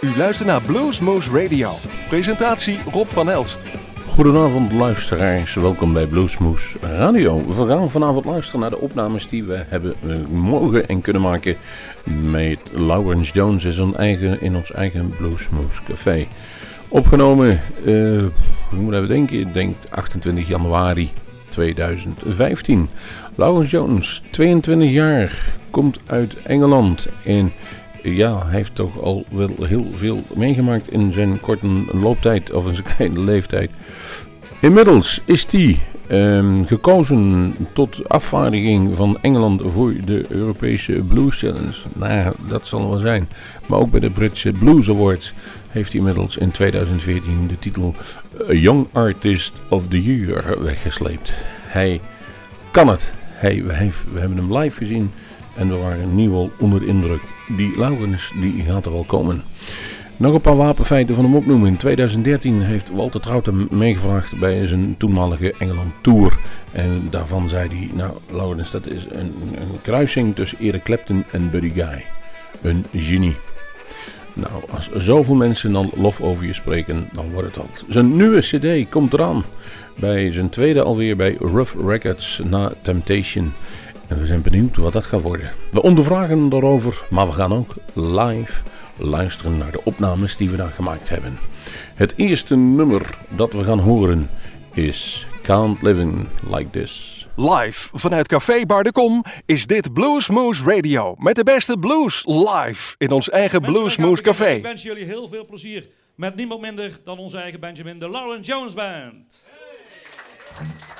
U luistert naar Bluesmoose Radio. Presentatie Rob van Elst. Goedenavond luisteraars, welkom bij Bluesmoose Radio. We gaan vanavond luisteren naar de opnames die we hebben eh, mogen en kunnen maken met Lawrence Jones in, ons eigen, in ons eigen Bluesmoose Café. Opgenomen, uh, ik moet even denken, ik denk 28 januari 2015. Lawrence Jones, 22 jaar, komt uit Engeland en ja, hij heeft toch al wel heel veel meegemaakt in zijn korte looptijd of in zijn kleine leeftijd. Inmiddels is hij ehm, gekozen tot afvaardiging van Engeland voor de Europese Blues Challenge. Nou, dat zal wel zijn. Maar ook bij de Britse Blues Awards heeft hij inmiddels in 2014 de titel Young Artist of the Year weggesleept. Hij kan het. Hij, we hebben hem live gezien en we waren nu al onder de indruk. Die Laurens die gaat er wel komen. Nog een paar wapenfeiten van hem opnoemen. In 2013 heeft Walter Troughton meegevraagd bij zijn toenmalige Engeland Tour. En daarvan zei hij, nou Laurens, dat is een, een kruising tussen Eric Clapton en Buddy Guy. Een genie. Nou, als zoveel mensen dan lof over je spreken, dan wordt het al. Zijn nieuwe cd komt eraan. Bij zijn tweede alweer bij Rough Records na Temptation. En we zijn benieuwd wat dat gaat worden. We ondervragen daarover, maar we gaan ook live luisteren naar de opnames die we daar gemaakt hebben. Het eerste nummer dat we gaan horen is Can't Living Like This. Live vanuit Café Bar de Kom is dit Bluesmoose Radio. Met de beste blues live in ons eigen Bluesmoose Café. Ik wens jullie heel veel plezier met niemand minder dan onze eigen Benjamin, de Lawrence Jones Band. Hey.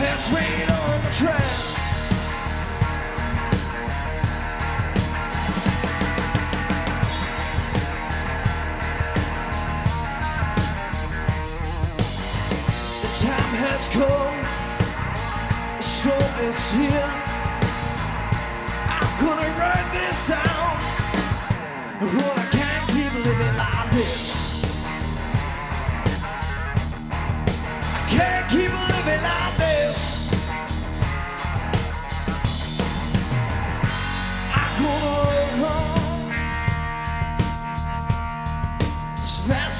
On the track. The time has come, the storm is here. I'm gonna run this out, I can't keep living like this. I can't keep living like this.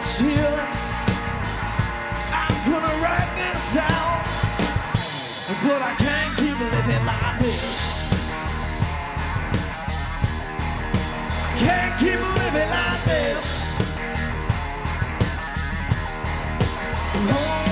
is here. I'm gonna write this out, but I can't keep living like this. I can't keep living like this. Oh.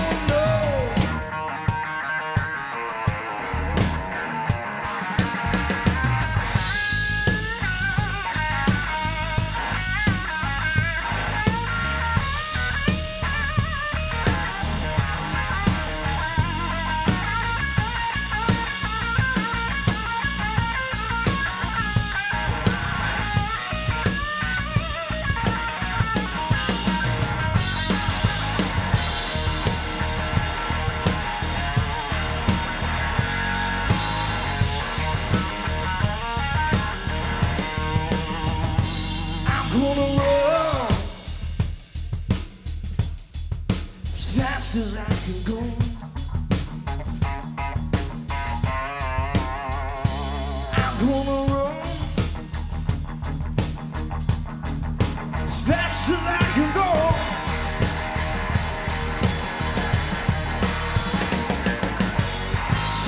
As fast as I can go.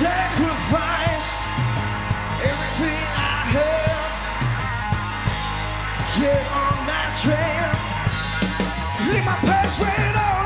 Sacrifice everything I have. Get on that train. Leave my past on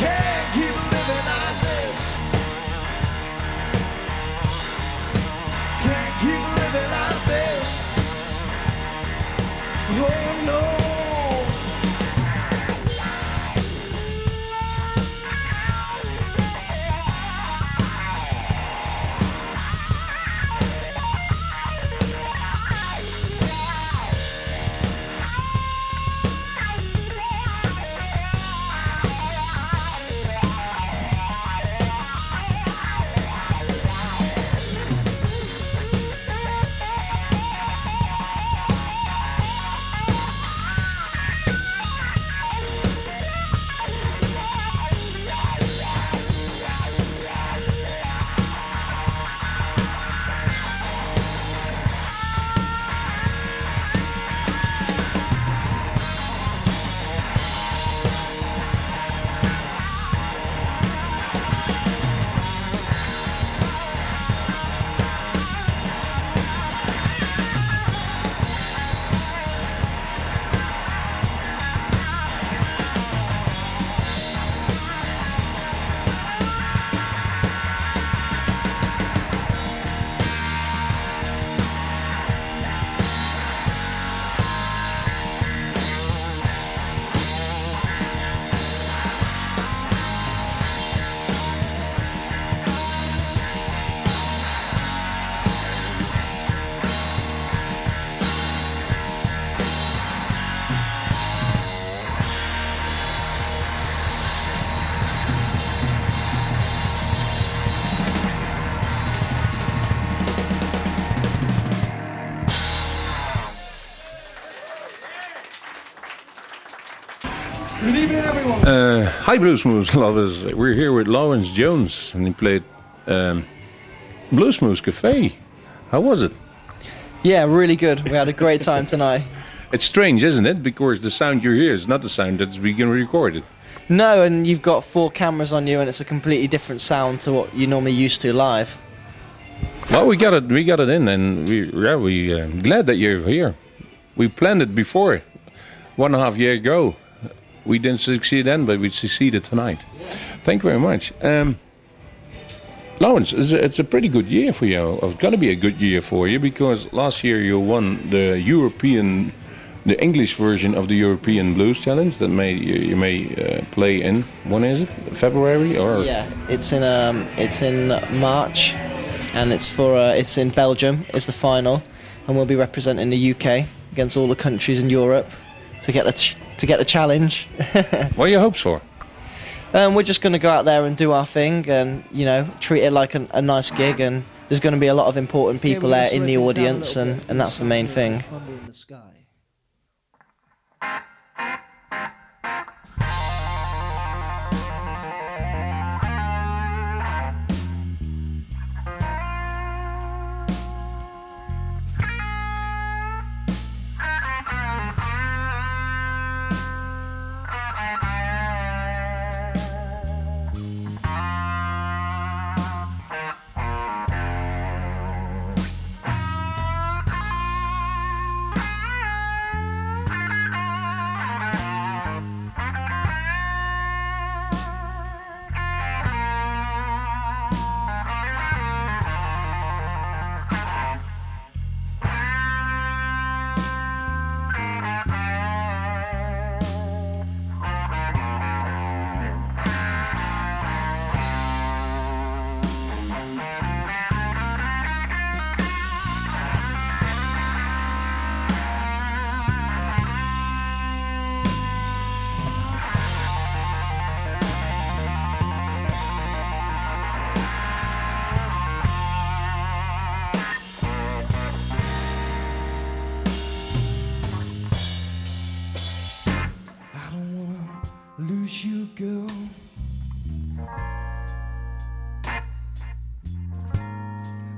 No, hi, Blues Moose lovers. We're here with Laurence Jones, and he played um, Blues Moose Cafe. How was it? Yeah, really good. We had a great time tonight. It's strange, isn't it? Because the sound you hear is not the sound that's being recorded. No, and you've got four cameras on you, and it's a completely different sound to what you're normally used to live. Well, we got it. We got it in, and we yeah, we uh, glad that you're here. We planned it before, one and a half year ago. We didn't succeed then, but we succeeded tonight. Thank you very much. Um, Laurence, it's a, it's a pretty good year for you. It's going to be a good year for you because last year you won the European, the English version of the European Blues Challenge that may you, you may uh, play in. When is it? February or? Yeah, it's in um, it's in March, and it's for uh, it's in Belgium. It's the final, and we'll be representing the UK against all the countries in Europe to get the to get the challenge. What are your hopes for? um, we're just going to go out there and do our thing, and you know, treat it like an, a nice gig. And there's going to be a lot of important people there in the audience, and, and that's the main thing.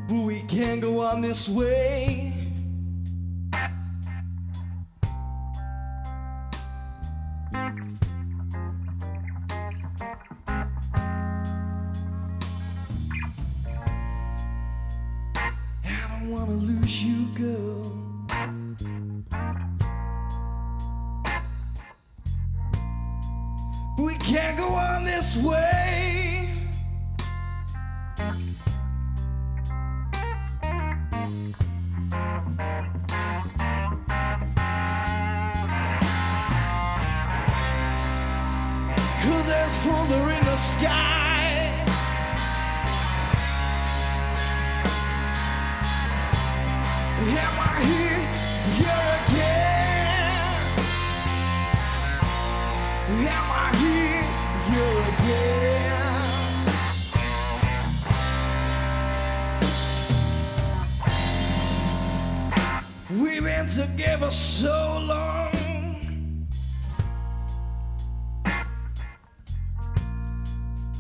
But we can't go on this way. Together so long.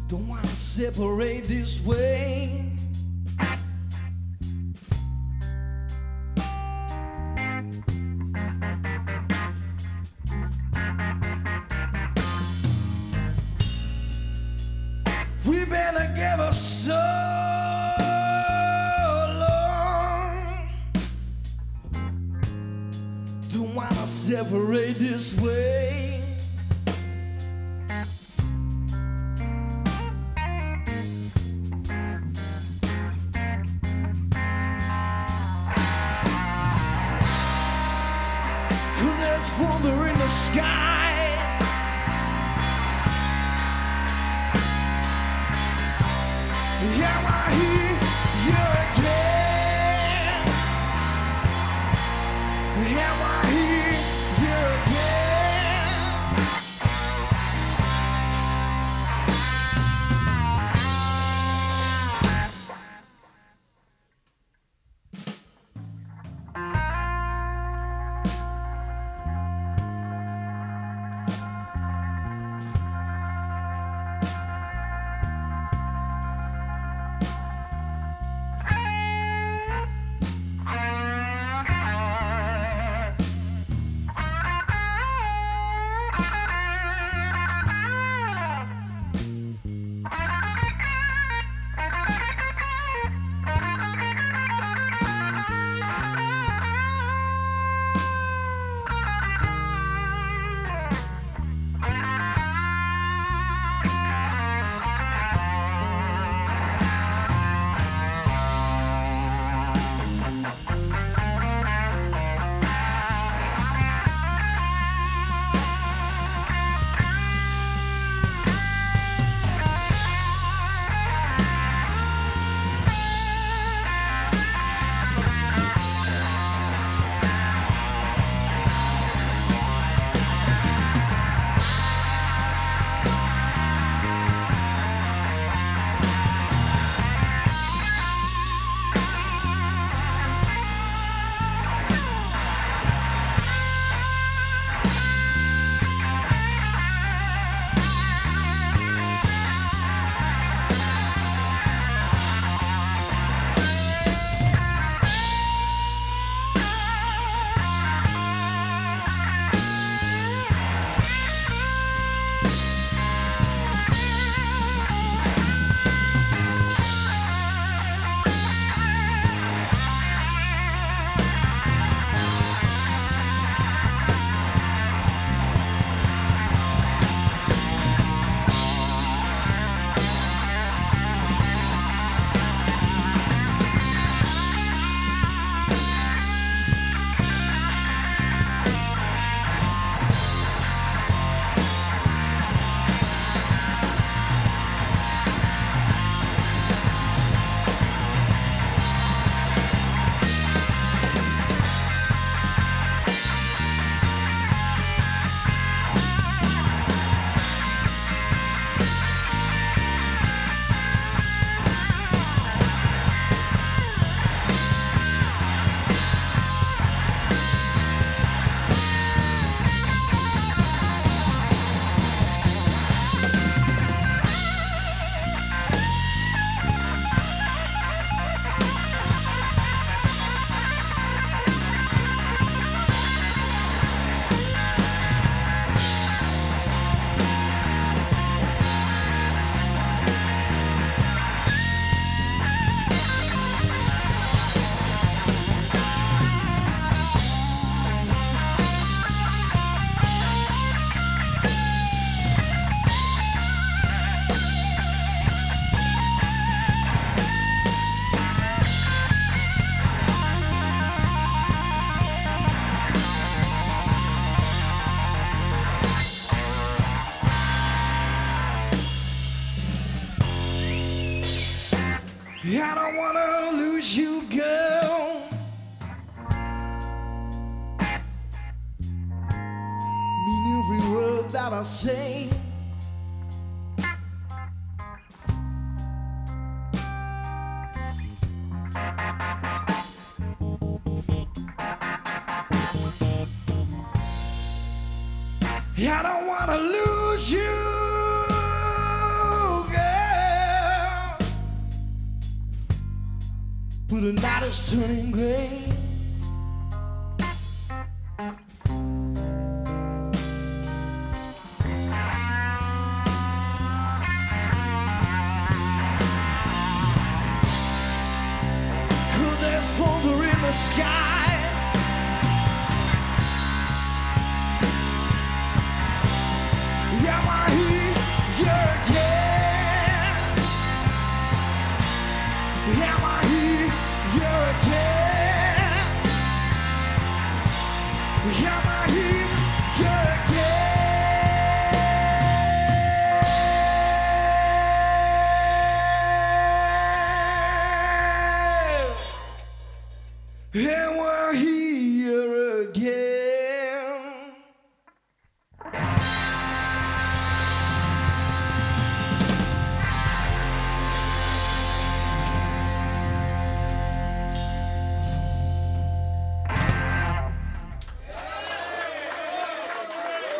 Don't wanna separate this way. There's thunder in the sky. Am I here,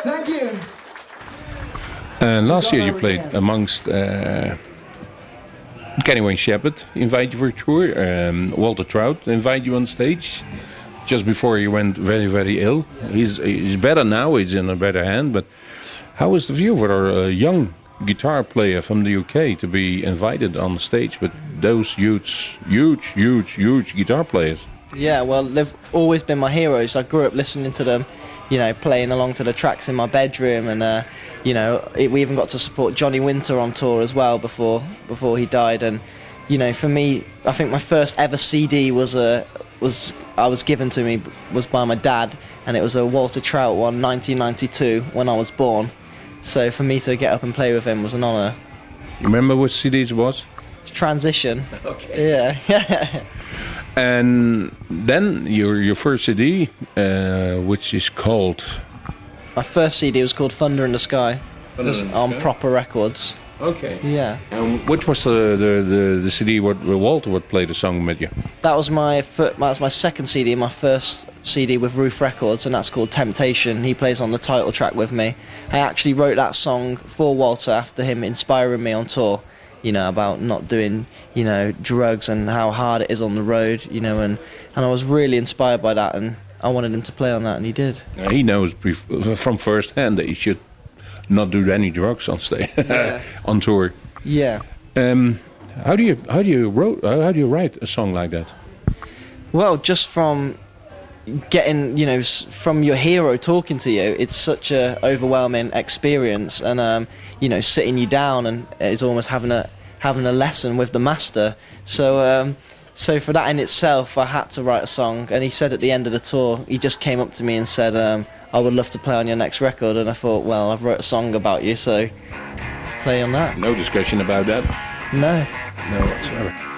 Thank you. And last year you played amongst uh, Kenny Wayne Shepherd, invite you for a tour. Um, Walter Trout invite you on stage just before he went very, very ill. He's, he's better now, he's in a better hand. But how is the view for a young guitar player from the UK to be invited on stage with those huge, huge, huge, huge guitar players? Yeah, well, they've always been my heroes. I grew up listening to them, you know, playing along to the tracks in my bedroom, and uh, you know, it, we even got to support Johnny Winter on tour as well before before he died. And you know, for me, I think my first ever CD was a was I was given to me was by my dad, and it was a Walter Trout one, 1992, when I was born. So for me to get up and play with him was an honour. You remember which CD it was? Transition. Okay. Yeah. And then your your first CD, uh, which is called my first CD was called Thunder in the Sky. It was on Sky? Proper Records. Okay. Yeah. And which was the the, the, the CD where, where Walter would play the song with you? That was my that was my second CD, my first CD with Ruf Records, and that's called Temptation. He plays on the title track with me. I actually wrote that song for Walter after him inspiring me on tour. You know about not doing you know drugs and how hard it is on the road. You know, and and I was really inspired by that, and I wanted him to play on that, and he did. He knows from first hand that he should not do any drugs on stage Yeah. on tour. Yeah. Um, how do you how do you wrote uh, how do you write a song like that? Well, just from getting, you know, from your hero talking to you, it's such a overwhelming experience, and um, you know, sitting you down and it's almost having a having a lesson with the master. So, um, so for that in itself, I had to write a song. And he said at the end of the tour, he just came up to me and said, um, "I would love to play on your next record." And I thought, well, I've wrote a song about you, so play on that. No discussion about that. No. No whatsoever.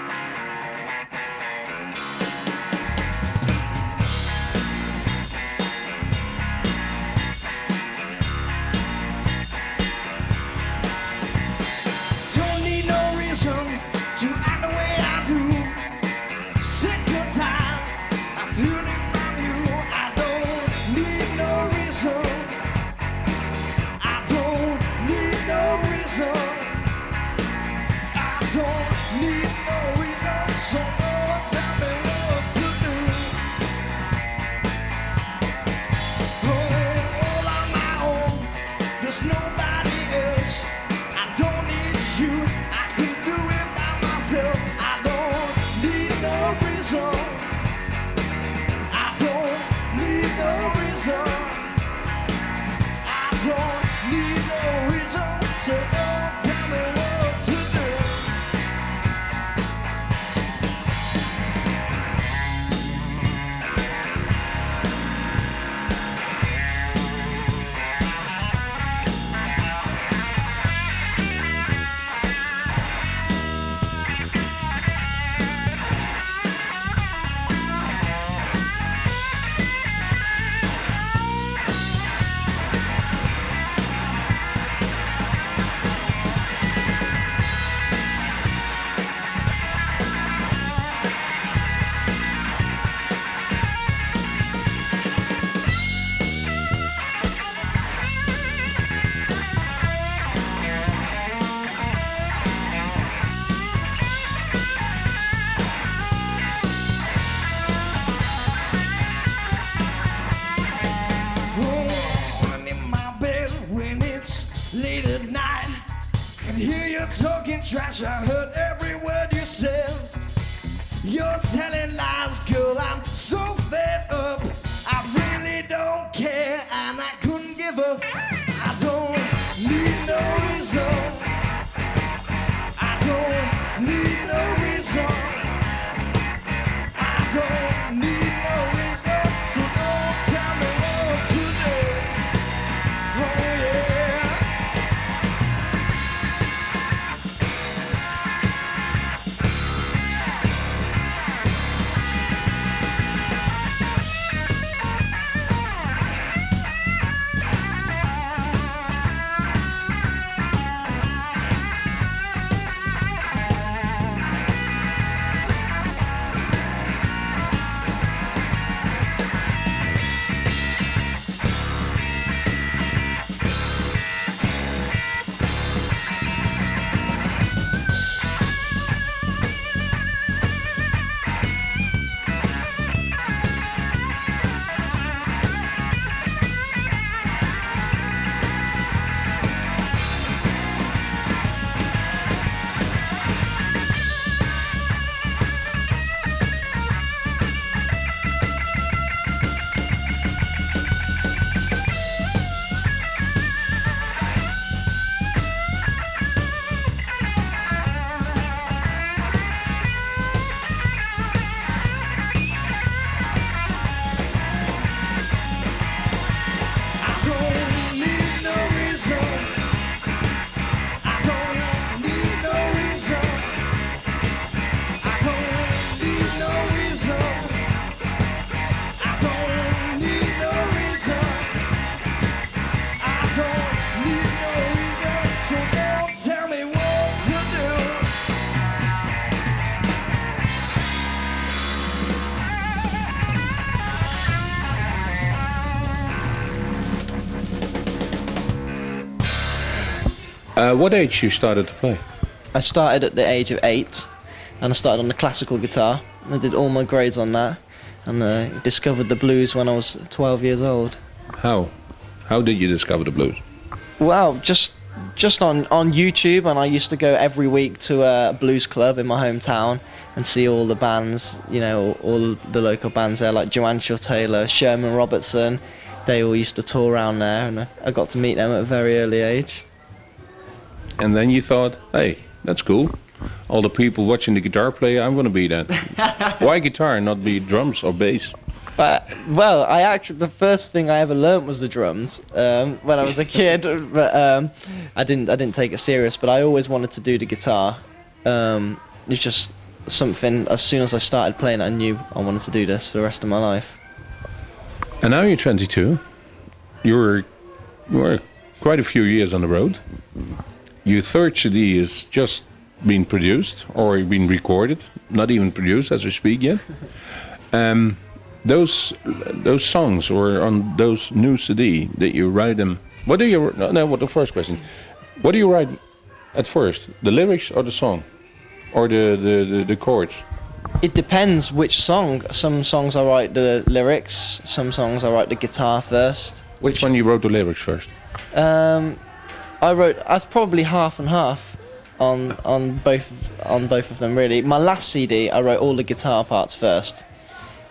Uh, what age you started to play? I started at the age of eight, and I started on the classical guitar. I did all my grades on that, and uh, discovered the blues when I was 12 years old. How? How did you discover the blues? Well, just just on, on YouTube, and I used to go every week to a blues club in my hometown and see all the bands, you know, all the local bands there, like Joanne Shaw Taylor, Sherman Robertson. They all used to tour around there, and I- I got to meet them at a very early age. And then you thought, hey, that's cool. All the people watching the guitar play, I'm going to be that. Why guitar and not be drums or bass? But well, I actually the first thing I ever learnt was the drums um, when I was a kid. but um, I didn't I didn't take it serious. But I always wanted to do the guitar. Um, it's just something. As soon as I started playing, I knew I wanted to do this for the rest of my life. And now you're 22. You're, you're quite a few years on the road. Your third CD is just being produced or been recorded, not even produced as we speak yet. Um, those those songs or on those new CD that you write them. What do you no? no what the first question? What do you write at first? The lyrics or the song, or the the, the, the chords? It depends which song. Some songs I write the lyrics. Some songs I write the guitar first. Which one you wrote the lyrics first? Um, I wrote. I've probably half and half on on both on both of them. Really, my last CD I wrote all the guitar parts first,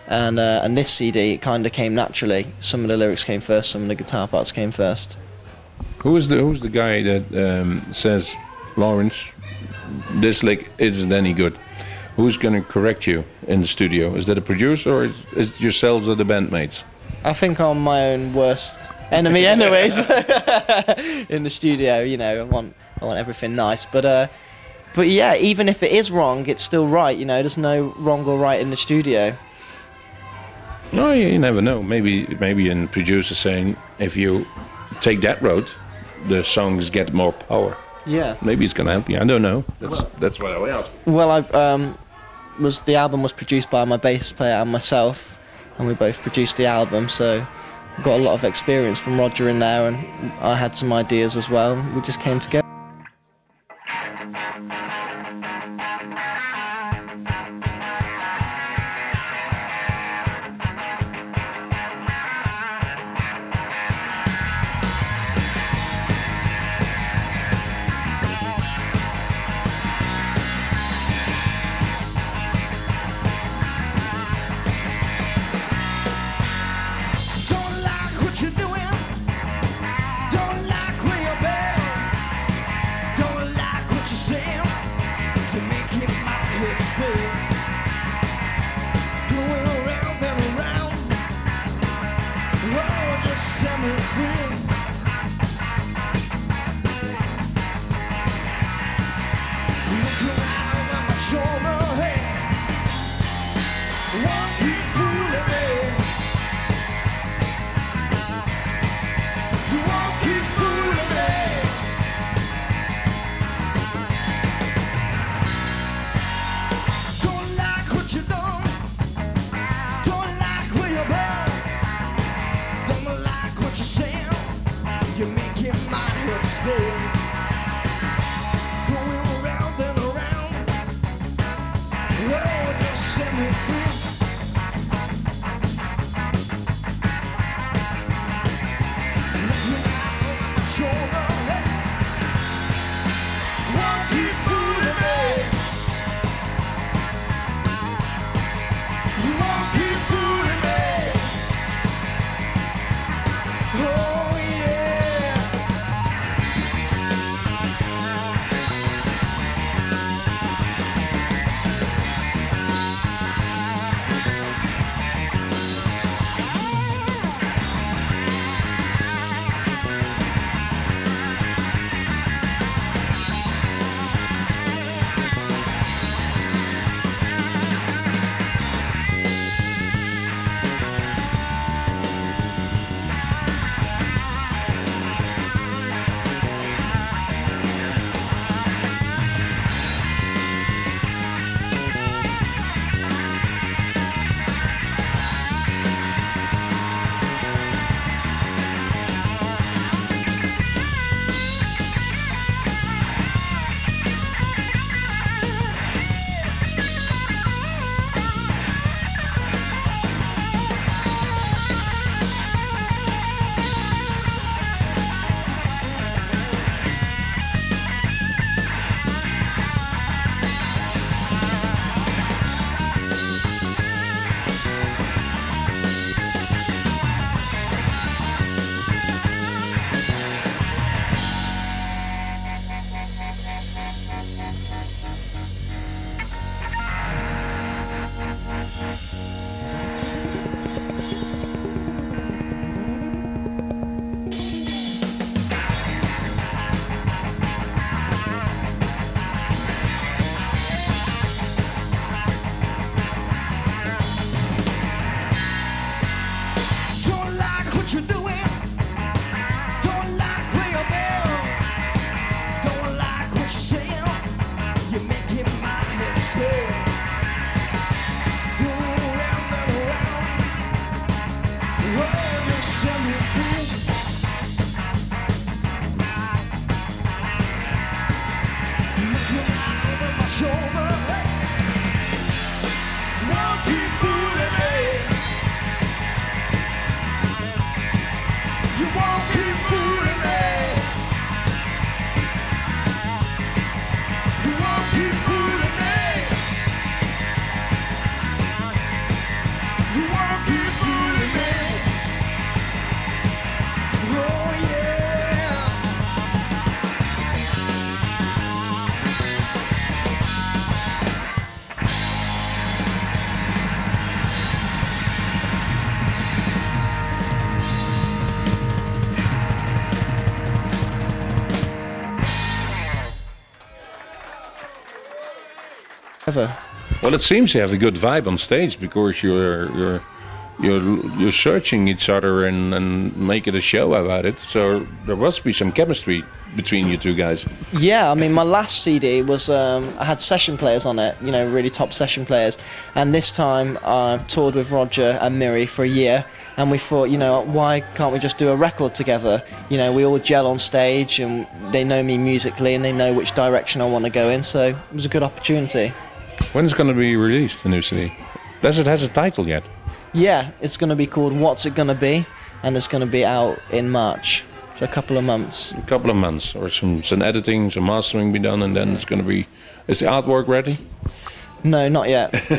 and uh, and this CD it kind of came naturally. Some of the lyrics came first. Some of the guitar parts came first. Who is the who's the guy that um, says, Laurence, this lick isn't any good? Who's going to correct you in the studio? Is that a producer or is, is it yourselves or the bandmates? I think I'm my own worst enemy, anyways. in the studio, you know, I want I want everything nice, but uh, but yeah, even if it is wrong, it's still right. You know, there's no wrong or right in the studio. No, you, you never know. Maybe maybe a producer saying if you take that road, the songs get more power. Yeah. Maybe it's going to help you. I don't know. That's that's what I was. Well, I um, was the album was produced by my bass player and myself, and we both produced the album. So got a lot of experience from Roger in there, and I had some ideas as well. We just came together. Well, it seems you have a good vibe on stage because you're you're you're you're searching each other and and making a show about it. So there must be some chemistry between you two guys. Yeah, I mean, my last CD was um, I had session players on it, you know, really top session players. And this time I've toured with Roger and Miri for a year, and we thought, you know, why can't we just do a record together? You know, we all gel on stage, and they know me musically, and they know which direction I want to go in. So it was a good opportunity. When's it going to be released, the new CD? Does it has a title yet? Yeah, it's going to be called What's It Gonna Be, and it's going to be out in March, so a couple of months. A couple of months, or some some editing, some mastering be done, and then it's going to be. Is the artwork ready? No, not yet.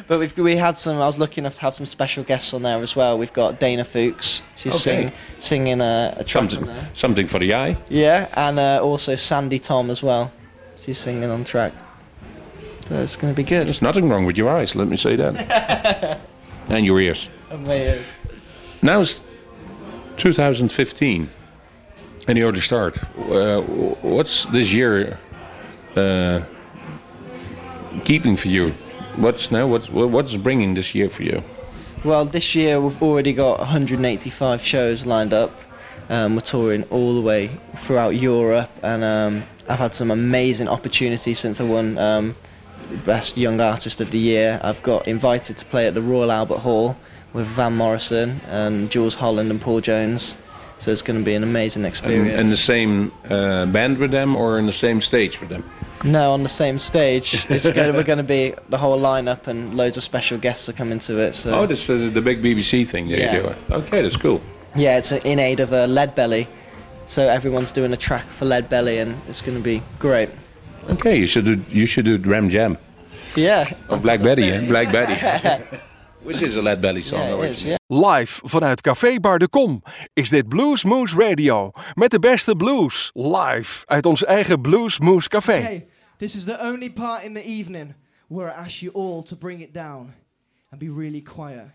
but we've we had some. I was lucky enough to have some special guests on there as well. We've got Dana Fuchs. She's Okay. sing, singing a, a track Something something for the eye. Yeah, and uh, also Sandi Thom as well. She's singing on track. So it's going to be good. There's nothing wrong with your eyes. Let me say that. and your ears. And my ears. Now, it's 2015, and you already start. Uh, what's this year uh, keeping for you? What's now? What's what's bringing this year for you? Well, this year we've already got 185 shows lined up. Um, we're touring all the way throughout Europe, and um, I've had some amazing opportunities since I won um, Best Young Artist of the Year. I've got invited to play at the Royal Albert Hall with Van Morrison and Jools Holland and Paul Jones. So it's going to be an amazing experience. and the same uh, band with them, or in the same stage with them? No, on the same stage. It's going to, we're going to be the whole lineup, and loads of special guests are coming to it. So Oh, this is the big BBC thing that Yeah. you do. Okay, that's cool. yeah, it's in aid of uh, Lead Belly. So everyone's doing a track for Lead Belly, and it's going to be great. Okay, you should do you should do Ram Jam Yeah, of Black Betty, eh? Black Betty, which is a Lead Belly song. yeah, it is. originally. Yeah. Live vanuit Café Bar de Kom is dit Blues Moose Radio. Met de beste blues. Live uit ons eigen Blues Moose Café. Okay, this is the only part in the evening where I ask you all to bring it down and be really quiet.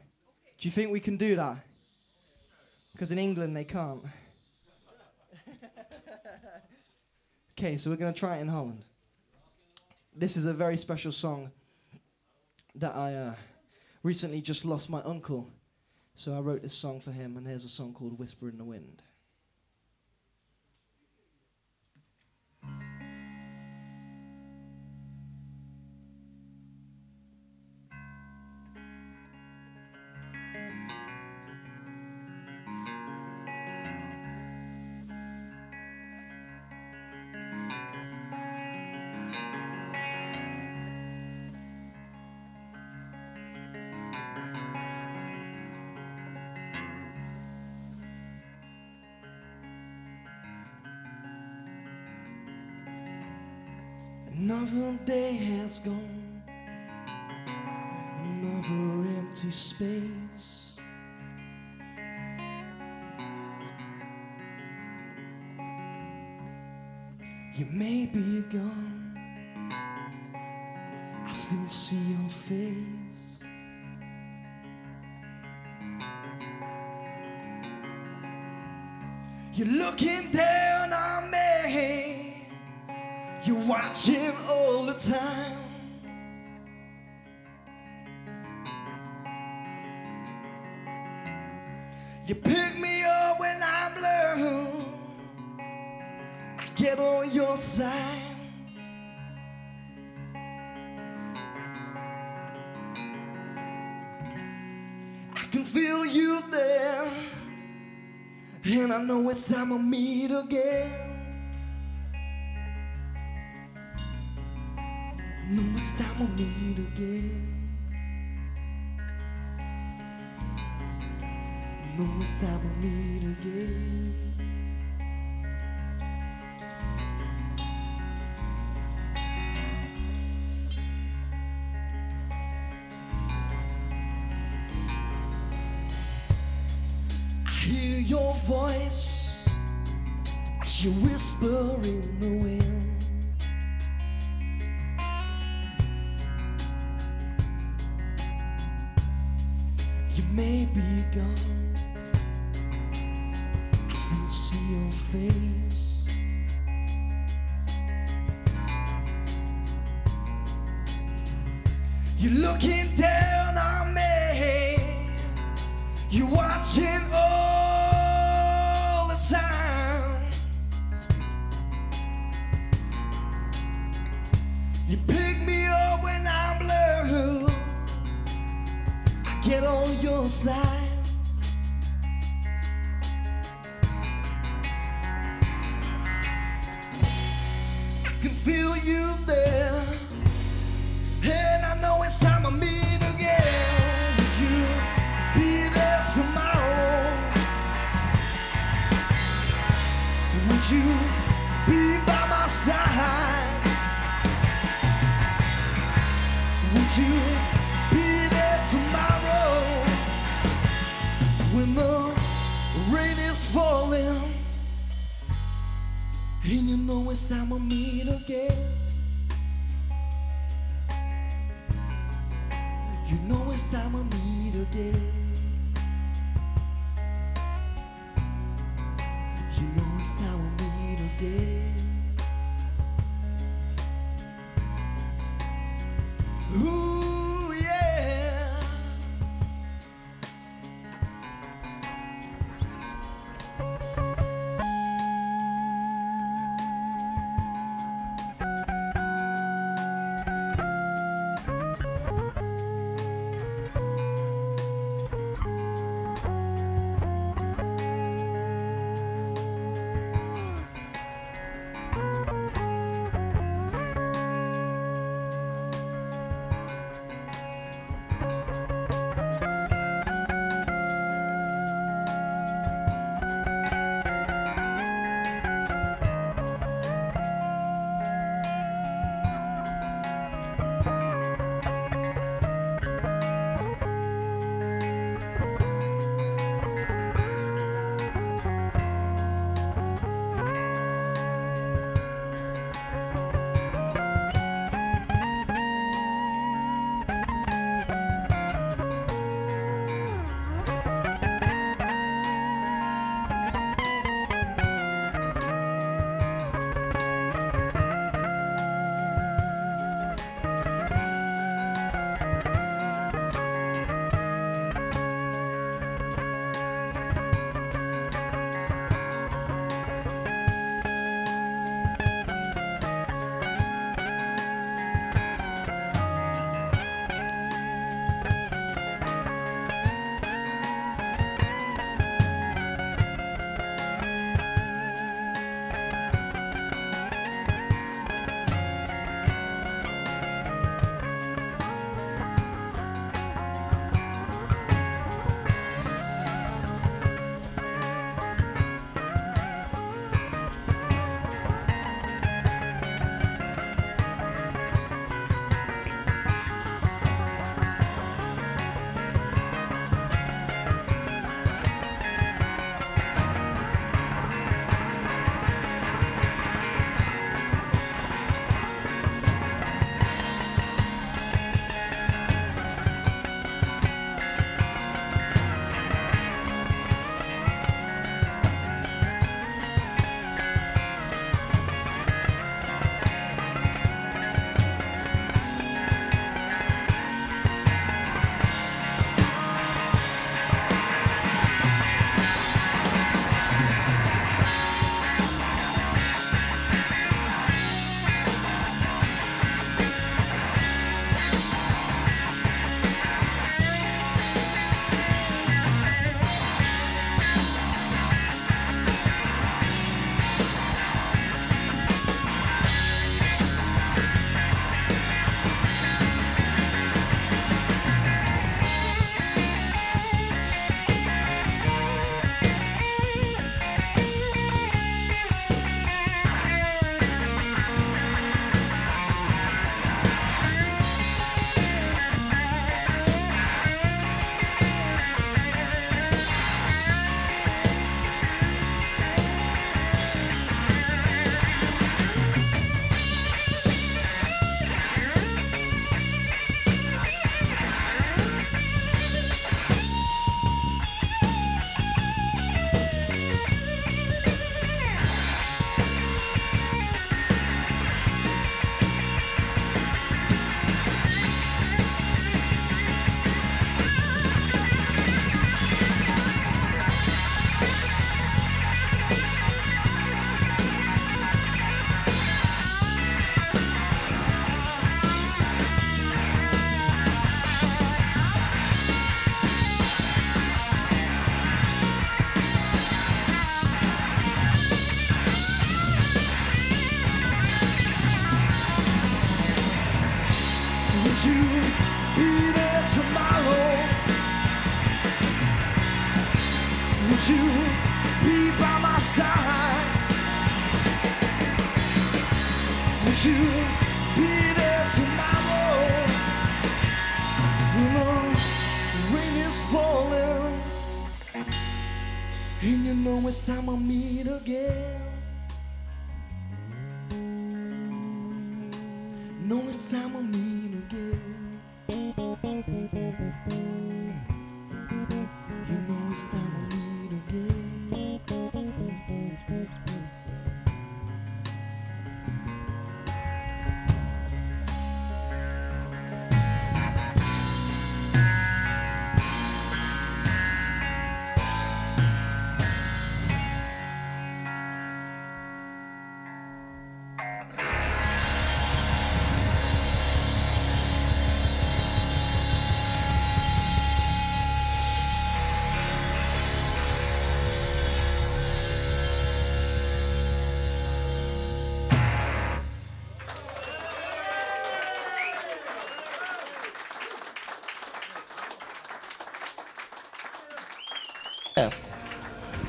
Do you think we can do that? Because in England they can't. okay, so we're going to try it in Holland. This is a very special song that I uh, recently just lost my uncle. So I wrote this song for him, and here's a song called Whisper in the Wind. Another day has gone, another empty space. You may be gone, I still see your face. You're looking down watching all the time. You pick me up when I'm blue. I get on your side. I can feel you there. And I know it's time to meet again. It's time to meet again. It's time to meet again. You may be gone. I still see your face. You're looking down on me. You're watching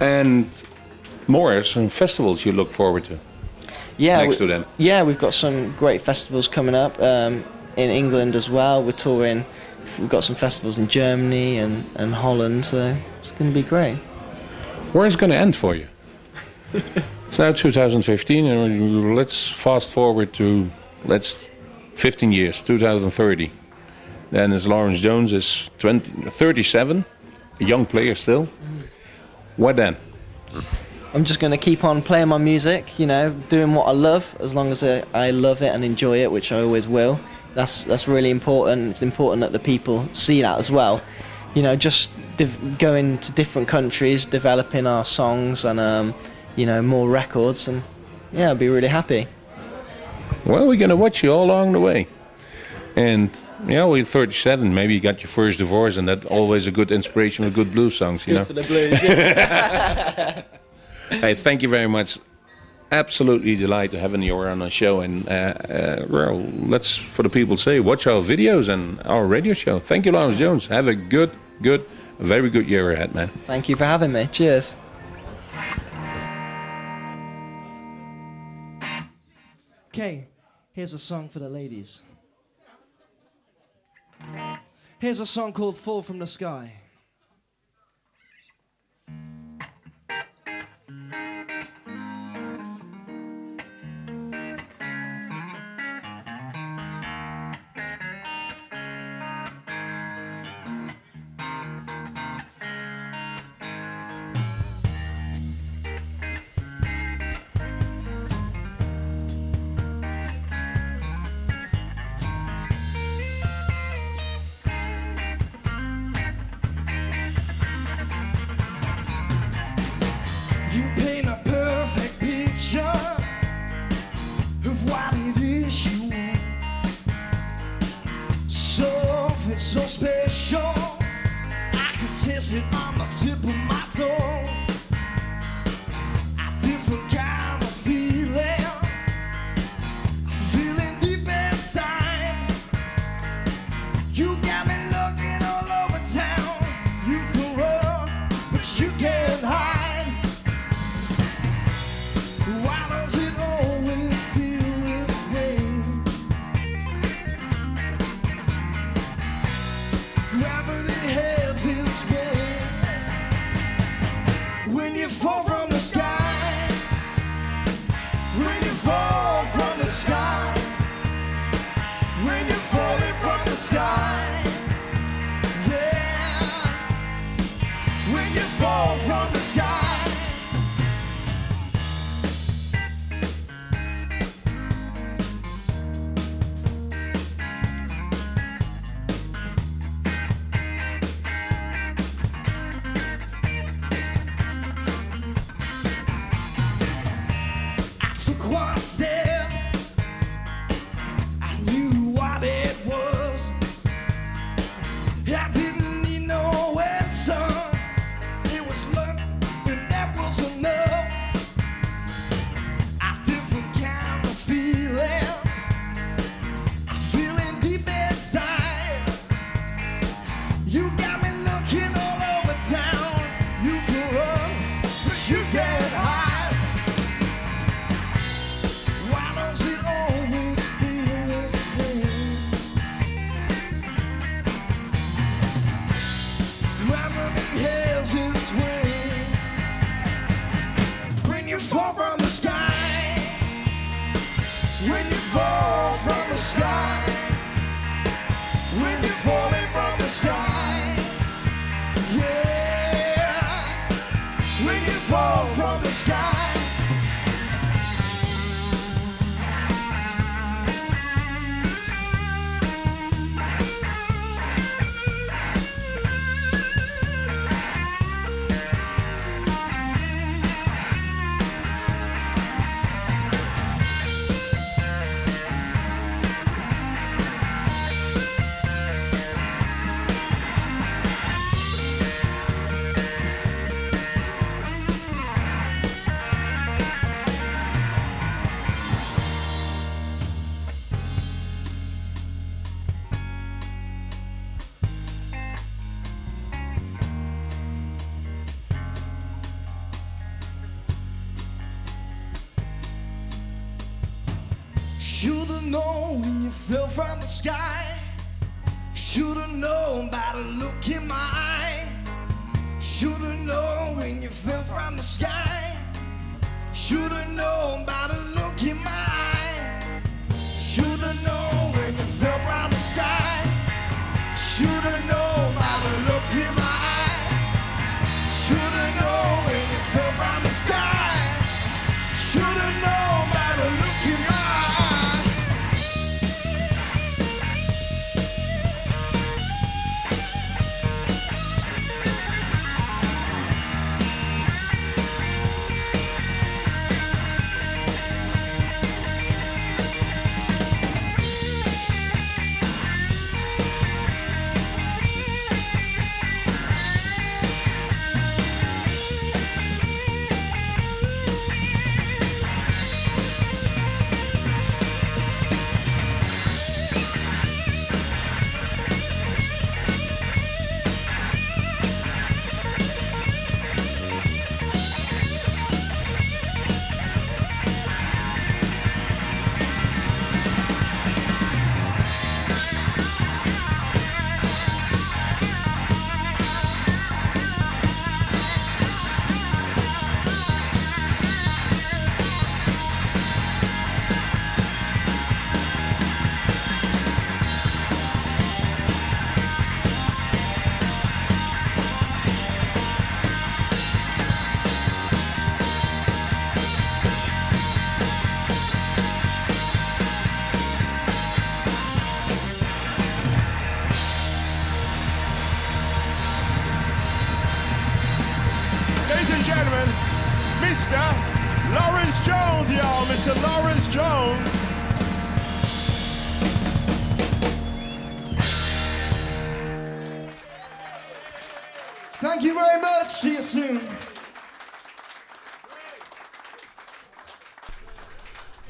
And more some festivals you look forward to Yeah, next we- to them. Yeah, we've got some great festivals coming up um, in England as well. We're touring. We've got some festivals in Germany and, and Holland, so it's going to be great. Where is it going to end for you? it's now 2015, and let's fast forward to let's 15 years, 2030. Then as Laurence Jones is 20, 37, a young player still. What then? I'm just going to keep on playing my music, you know, doing what I love as long as I, I love it and enjoy it, which I always will. That's that's really important. It's important that the people see that as well. You know, just div- going to different countries, developing our songs and um, you know more records, and yeah, I'd be really happy. Well, we're going to watch you all along the way. And yeah, we're 37. Maybe you got your first divorce, and that's always a good inspiration for good blues songs, you know. the blues. Hey, thank you very much. Absolutely delighted having you on our show, and uh, uh, well, let's for the people say, watch our videos and our radio show. Thank you, Laurence Jones. Have a good, good, very good year ahead, man. Thank you for having me. Cheers. Okay, here's a song for the ladies. Here's a song called Fall from the Sky. You paint a perfect picture of what it is you want. Something so special, I can taste it on the tip of my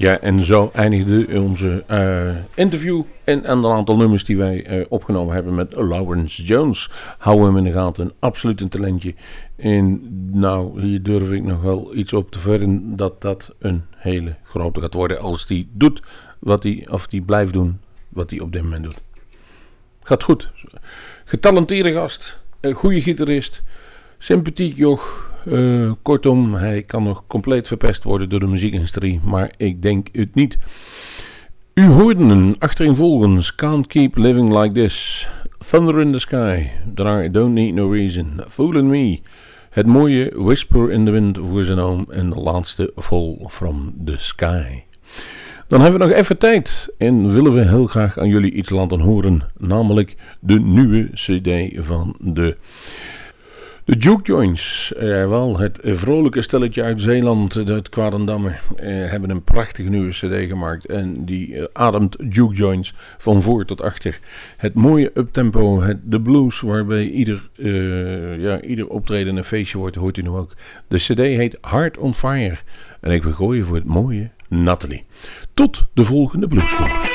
Ja, en zo eindigde onze eh, interview en een aantal nummers die wij eh, opgenomen hebben met Lawrence Jones. Hou hem in de gaten, absoluut een talentje. En nou, hier durf ik nog wel iets op te verden dat dat een hele grote gaat worden als die doet wat hij, of die blijft doen wat hij op dit moment doet. Gaat goed. Getalenteerde gast, een goede gitarist, sympathiek joch. Eh, kortom, hij kan nog compleet verpest worden door de muziekindustrie, maar ik denk het niet. U hoorde een achtereenvolgens Can't Keep Living Like This, Thunder in the Sky, I Don't Need No Reason, Fooling Me, het mooie Whisper in the Wind voor zijn oom en de laatste Fall from the Sky. Dan hebben we nog even tijd en willen we heel graag aan jullie iets laten horen, namelijk de nieuwe CD van de de Juke Joints, eh, het vrolijke stelletje uit Zeeland, uit Kwarendamme, eh, hebben een prachtige nieuwe cd gemaakt. En die eh, ademt Juke Joints van voor tot achter. Het mooie uptempo, het, de blues, waarbij ieder, eh, ja, ieder optreden een feestje wordt, hoort u nu ook. De cd heet Heart on Fire. En ik wil gooien voor het mooie Natalie. Tot de volgende Bluesmoes.